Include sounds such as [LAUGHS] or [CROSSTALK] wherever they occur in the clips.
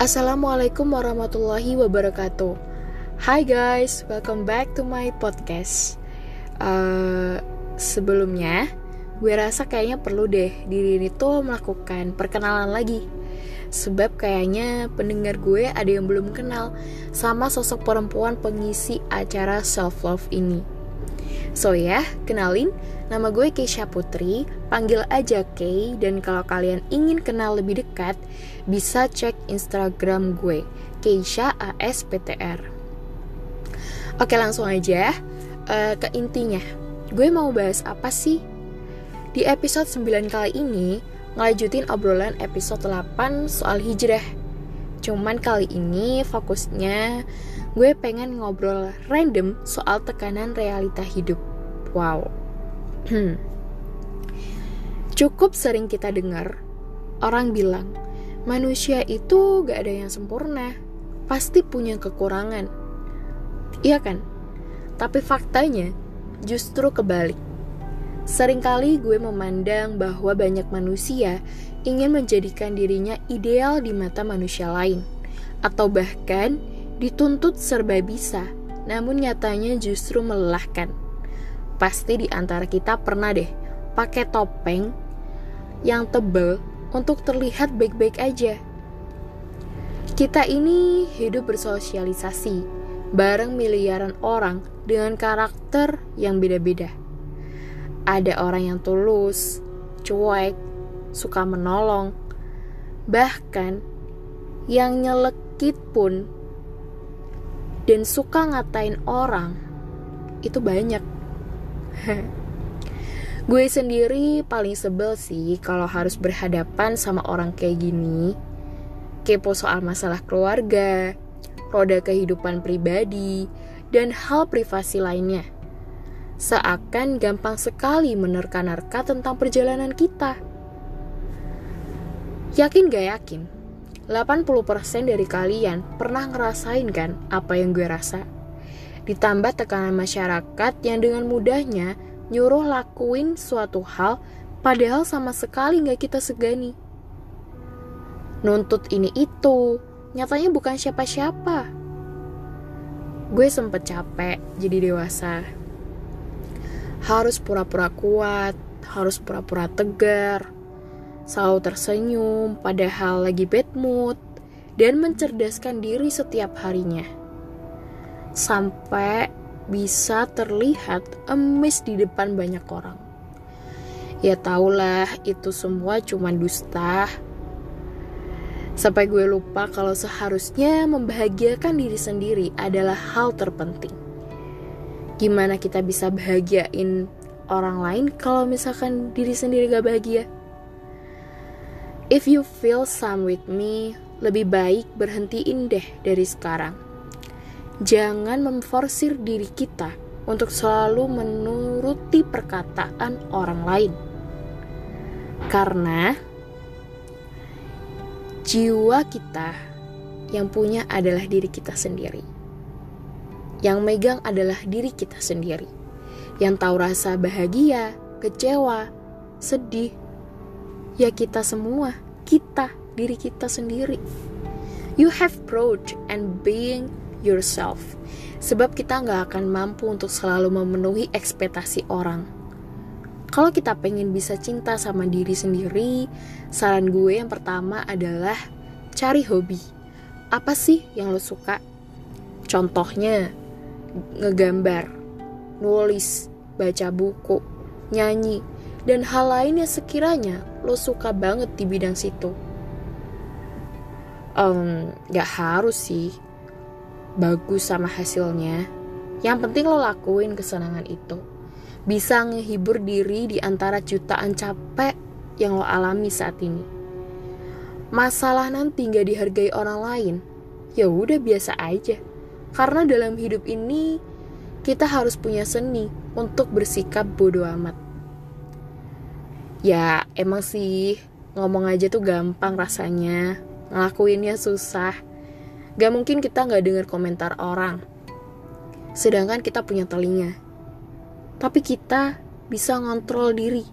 Assalamualaikum warahmatullahi wabarakatuh. Hi guys, welcome back to my podcast. Uh, sebelumnya, gue rasa kayaknya perlu deh diri ini tuh melakukan perkenalan lagi. Sebab kayaknya pendengar gue ada yang belum kenal sama sosok perempuan pengisi acara self love ini. So ya, kenalin, nama gue Keisha Putri, panggil aja Kay, dan kalau kalian ingin kenal lebih dekat, bisa cek Instagram gue, Keisha ASPTR. Oke langsung aja uh, ke intinya. Gue mau bahas apa sih? Di episode 9 kali ini, ngelanjutin obrolan episode 8 soal hijrah. Cuman kali ini fokusnya gue pengen ngobrol random soal tekanan realita hidup. Wow. Cukup sering kita dengar orang bilang, manusia itu gak ada yang sempurna, pasti punya kekurangan Iya kan? Tapi faktanya justru kebalik. Seringkali gue memandang bahwa banyak manusia ingin menjadikan dirinya ideal di mata manusia lain, atau bahkan dituntut serba bisa, namun nyatanya justru melelahkan. Pasti di antara kita pernah deh pakai topeng yang tebel untuk terlihat baik-baik aja. Kita ini hidup bersosialisasi, bareng miliaran orang dengan karakter yang beda-beda. Ada orang yang tulus, cuek, suka menolong, bahkan yang nyelekit pun dan suka ngatain orang itu banyak. [LAUGHS] Gue sendiri paling sebel sih kalau harus berhadapan sama orang kayak gini. Kepo soal masalah keluarga, roda kehidupan pribadi, dan hal privasi lainnya. Seakan gampang sekali menerka-nerka tentang perjalanan kita. Yakin gak yakin? 80% dari kalian pernah ngerasain kan apa yang gue rasa? Ditambah tekanan masyarakat yang dengan mudahnya nyuruh lakuin suatu hal padahal sama sekali gak kita segani. Nuntut ini itu, nyatanya bukan siapa-siapa. Gue sempet capek jadi dewasa. Harus pura-pura kuat, harus pura-pura tegar, selalu tersenyum padahal lagi bad mood, dan mencerdaskan diri setiap harinya. Sampai bisa terlihat emis di depan banyak orang. Ya tahulah itu semua cuma dusta, Sampai gue lupa kalau seharusnya membahagiakan diri sendiri adalah hal terpenting. Gimana kita bisa bahagiain orang lain kalau misalkan diri sendiri gak bahagia? If you feel some with me, lebih baik berhentiin deh dari sekarang. Jangan memforsir diri kita untuk selalu menuruti perkataan orang lain. Karena jiwa kita yang punya adalah diri kita sendiri. Yang megang adalah diri kita sendiri. Yang tahu rasa bahagia, kecewa, sedih, ya kita semua, kita, diri kita sendiri. You have growth and being yourself. Sebab kita nggak akan mampu untuk selalu memenuhi ekspektasi orang kalau kita pengen bisa cinta sama diri sendiri, saran gue yang pertama adalah cari hobi. Apa sih yang lo suka? Contohnya, ngegambar, nulis, baca buku, nyanyi, dan hal lain yang sekiranya lo suka banget di bidang situ. Um, gak harus sih bagus sama hasilnya. Yang penting lo lakuin kesenangan itu bisa ngehibur diri di antara jutaan capek yang lo alami saat ini. Masalah nanti gak dihargai orang lain, ya udah biasa aja. Karena dalam hidup ini kita harus punya seni untuk bersikap bodoh amat. Ya emang sih ngomong aja tuh gampang rasanya, ngelakuinnya susah. Gak mungkin kita gak dengar komentar orang. Sedangkan kita punya telinga tapi kita bisa ngontrol diri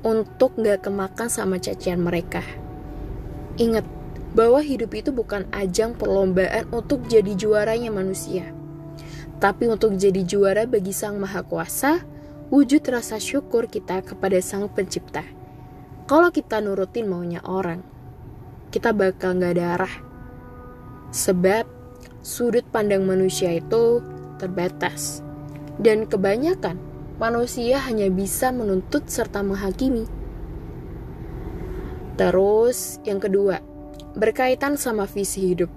untuk gak kemakan sama cacian mereka. Ingat, bahwa hidup itu bukan ajang perlombaan untuk jadi juaranya manusia, tapi untuk jadi juara bagi Sang Maha Kuasa, wujud rasa syukur kita kepada Sang Pencipta. Kalau kita nurutin maunya orang, kita bakal nggak ada arah. Sebab sudut pandang manusia itu terbatas. Dan kebanyakan manusia hanya bisa menuntut serta menghakimi. Terus yang kedua, berkaitan sama visi hidup.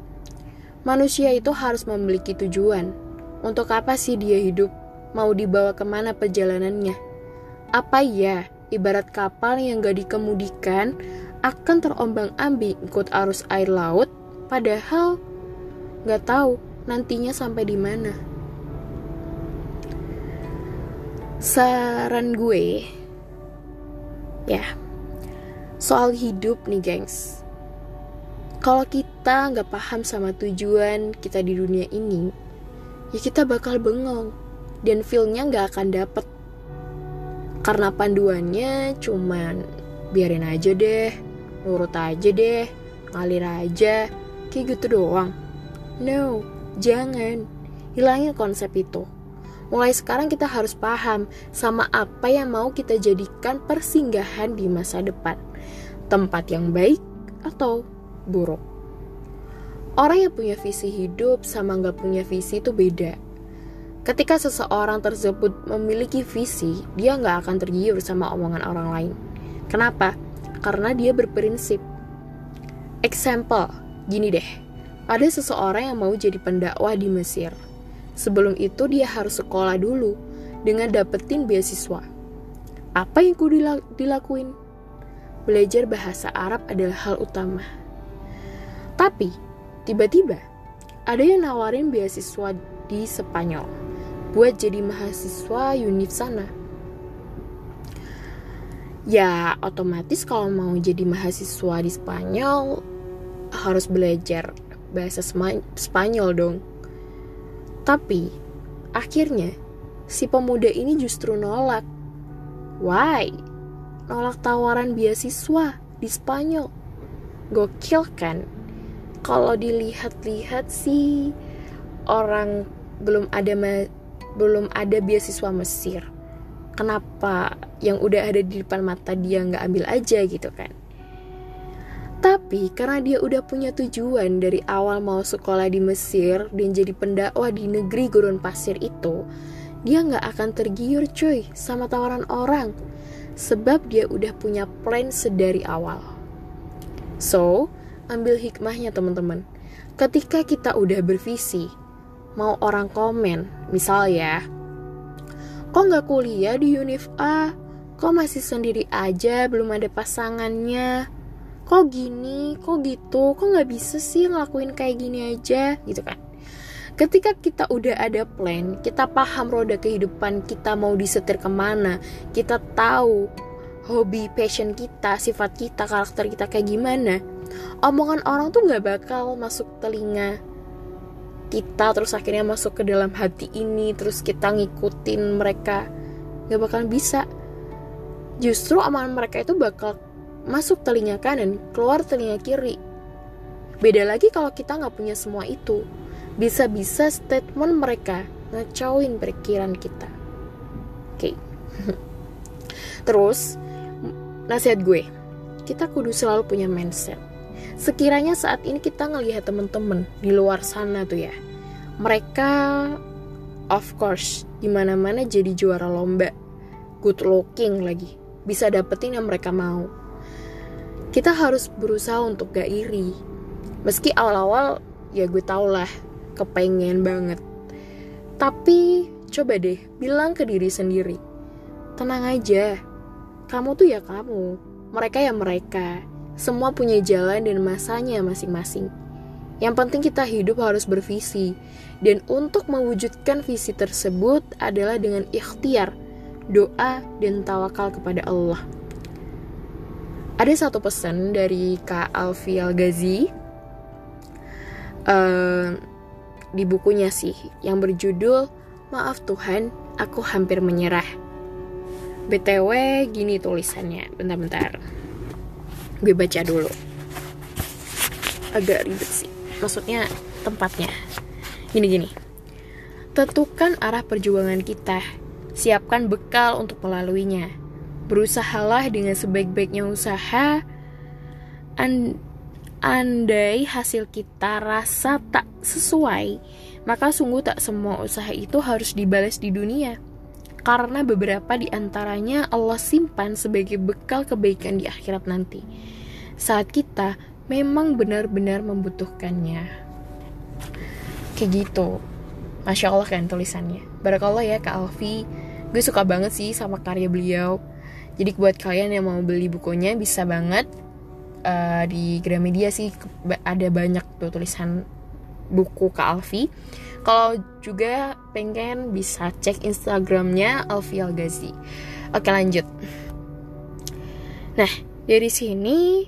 Manusia itu harus memiliki tujuan. Untuk apa sih dia hidup? Mau dibawa ke mana perjalanannya? Apa ya, ibarat kapal yang gak dikemudikan akan terombang-ambing ikut arus air laut, padahal gak tahu nantinya sampai di mana. Saran gue, ya, soal hidup nih gengs. Kalau kita nggak paham sama tujuan kita di dunia ini, ya kita bakal bengong dan feelnya nggak akan dapet. Karena panduannya cuman biarin aja deh, nurut aja deh, ngalir aja, kayak gitu doang. No, jangan. Hilangin konsep itu. Mulai sekarang kita harus paham sama apa yang mau kita jadikan persinggahan di masa depan. Tempat yang baik atau buruk. Orang yang punya visi hidup sama nggak punya visi itu beda. Ketika seseorang tersebut memiliki visi, dia nggak akan tergiur sama omongan orang lain. Kenapa? Karena dia berprinsip. Example, gini deh. Ada seseorang yang mau jadi pendakwah di Mesir. Sebelum itu dia harus sekolah dulu dengan dapetin beasiswa. Apa yang kudu dilakuin? Belajar bahasa Arab adalah hal utama. Tapi, tiba-tiba ada yang nawarin beasiswa di Spanyol buat jadi mahasiswa UNIF sana. Ya, otomatis kalau mau jadi mahasiswa di Spanyol harus belajar bahasa Spanyol dong. Tapi, akhirnya si pemuda ini justru nolak. Why? Nolak tawaran beasiswa di Spanyol. Gokil kan? Kalau dilihat-lihat sih orang belum ada belum ada beasiswa Mesir. Kenapa yang udah ada di depan mata dia nggak ambil aja gitu kan? Tapi karena dia udah punya tujuan dari awal mau sekolah di Mesir dan jadi pendakwah di negeri gurun pasir itu, dia nggak akan tergiur cuy sama tawaran orang, sebab dia udah punya plan sedari awal. So, ambil hikmahnya teman-teman. Ketika kita udah bervisi, mau orang komen, misal ya, kok nggak kuliah di Unif A? Kok masih sendiri aja, belum ada pasangannya? Kok gini, kok gitu, kok nggak bisa sih ngelakuin kayak gini aja, gitu kan? Ketika kita udah ada plan, kita paham roda kehidupan kita mau disetir ke mana, kita tahu hobi, passion kita, sifat kita, karakter kita kayak gimana, omongan orang tuh nggak bakal masuk telinga kita terus akhirnya masuk ke dalam hati ini terus kita ngikutin mereka. Nggak bakal bisa. Justru omongan mereka itu bakal masuk telinga kanan keluar telinga kiri. Beda lagi kalau kita nggak punya semua itu. Bisa-bisa statement mereka ngacauin pikiran kita. Oke. Okay. [LAUGHS] terus nasihat gue kita kudu selalu punya mindset sekiranya saat ini kita ngelihat temen-temen di luar sana tuh ya mereka of course di mana-mana jadi juara lomba good looking lagi bisa dapetin yang mereka mau. Kita harus berusaha untuk gak iri. Meski awal-awal ya gue tau lah kepengen banget. Tapi coba deh bilang ke diri sendiri. Tenang aja kamu tuh ya kamu mereka ya mereka semua punya jalan dan masanya masing-masing. Yang penting kita hidup harus bervisi, dan untuk mewujudkan visi tersebut adalah dengan ikhtiar, doa, dan tawakal kepada Allah. Ada satu pesan dari Kak Alfi Al-Ghazi uh, di bukunya sih, yang berjudul Maaf Tuhan, aku hampir menyerah. BTW gini tulisannya, bentar-bentar gue baca dulu. Agak ribet sih. Maksudnya tempatnya. Gini-gini tentukan arah perjuangan kita. Siapkan bekal untuk melaluinya. Berusahalah dengan sebaik-baiknya usaha. And andai hasil kita rasa tak sesuai maka sungguh tak semua usaha itu harus dibalas di dunia karena beberapa di antaranya Allah simpan sebagai bekal kebaikan di akhirat nanti. Saat kita memang benar-benar membutuhkannya. Kayak gitu. Masya Allah kan tulisannya. Barakallah ya Kak Alfi. Gue suka banget sih sama karya beliau. Jadi buat kalian yang mau beli bukunya bisa banget uh, di Gramedia sih ada banyak tuh tulisan buku Kak Alfi kalau juga pengen bisa cek Instagramnya Alfi Algazi. Oke lanjut. Nah dari sini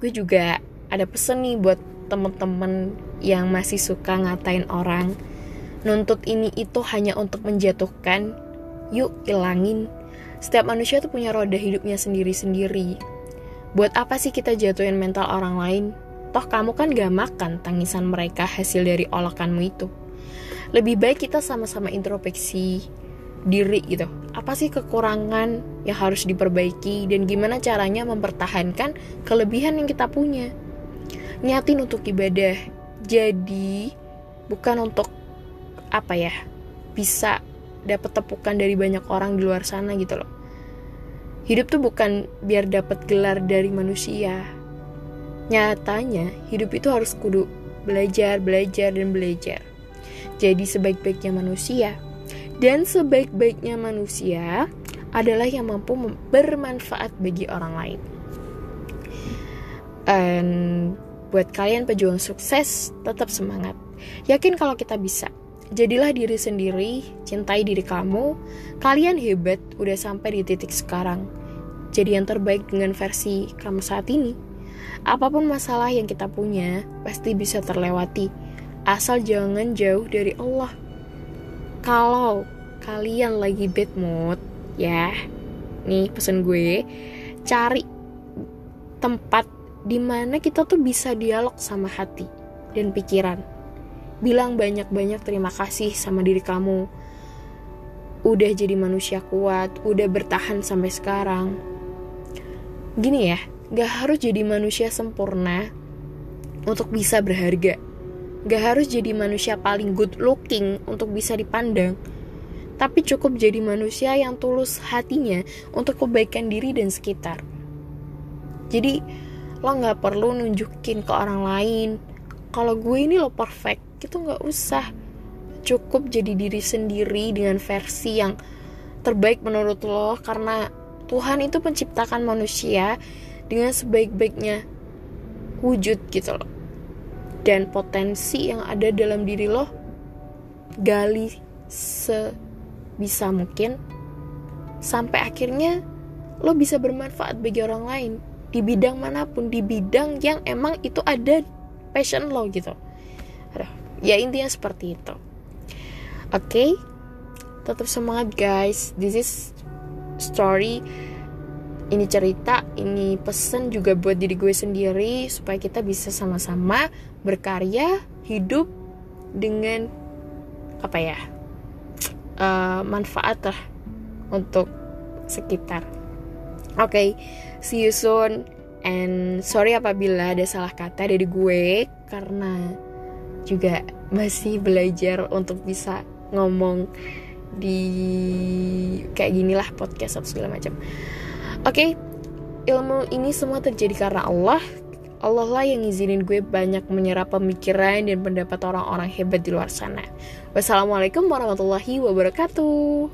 gue juga ada pesen nih buat temen-temen yang masih suka ngatain orang. Nuntut ini itu hanya untuk menjatuhkan. Yuk ilangin. Setiap manusia tuh punya roda hidupnya sendiri-sendiri. Buat apa sih kita jatuhin mental orang lain? Toh kamu kan gak makan tangisan mereka hasil dari olakanmu itu. Lebih baik kita sama-sama introspeksi diri gitu. Apa sih kekurangan yang harus diperbaiki dan gimana caranya mempertahankan kelebihan yang kita punya? Niatin untuk ibadah jadi bukan untuk apa ya bisa dapat tepukan dari banyak orang di luar sana gitu loh. Hidup tuh bukan biar dapat gelar dari manusia nyatanya hidup itu harus kudu belajar belajar dan belajar jadi sebaik-baiknya manusia. Dan sebaik-baiknya manusia adalah yang mampu bermanfaat bagi orang lain. Dan buat kalian pejuang sukses, tetap semangat. Yakin kalau kita bisa. Jadilah diri sendiri, cintai diri kamu. Kalian hebat, udah sampai di titik sekarang. Jadi yang terbaik dengan versi kamu saat ini. Apa pun masalah yang kita punya, pasti bisa terlewati asal jangan jauh dari Allah. Kalau kalian lagi bad mood, ya, nih pesan gue, cari tempat di mana kita tuh bisa dialog sama hati dan pikiran. Bilang banyak-banyak terima kasih sama diri kamu. Udah jadi manusia kuat, udah bertahan sampai sekarang. Gini ya, gak harus jadi manusia sempurna untuk bisa berharga Gak harus jadi manusia paling good looking untuk bisa dipandang, tapi cukup jadi manusia yang tulus hatinya untuk kebaikan diri dan sekitar. Jadi lo gak perlu nunjukin ke orang lain kalau gue ini lo perfect, itu gak usah. Cukup jadi diri sendiri dengan versi yang terbaik menurut lo karena Tuhan itu penciptakan manusia dengan sebaik-baiknya wujud gitu loh. Dan potensi yang ada dalam diri lo gali sebisa mungkin sampai akhirnya lo bisa bermanfaat bagi orang lain di bidang mana pun di bidang yang emang itu ada passion lo gitu. Aduh, ya intinya seperti itu. Oke okay? tetap semangat guys. This is story ini cerita, ini pesan juga buat diri gue sendiri supaya kita bisa sama-sama berkarya, hidup dengan apa ya uh, manfaat lah untuk sekitar. Oke, okay, see you soon and sorry apabila ada salah kata dari gue karena juga masih belajar untuk bisa ngomong di kayak gini lah podcast atau segala macam. Oke, okay, ilmu ini semua terjadi karena Allah. Allah lah yang ngizinin gue banyak menyerap pemikiran dan pendapat orang-orang hebat di luar sana. Wassalamualaikum warahmatullahi wabarakatuh.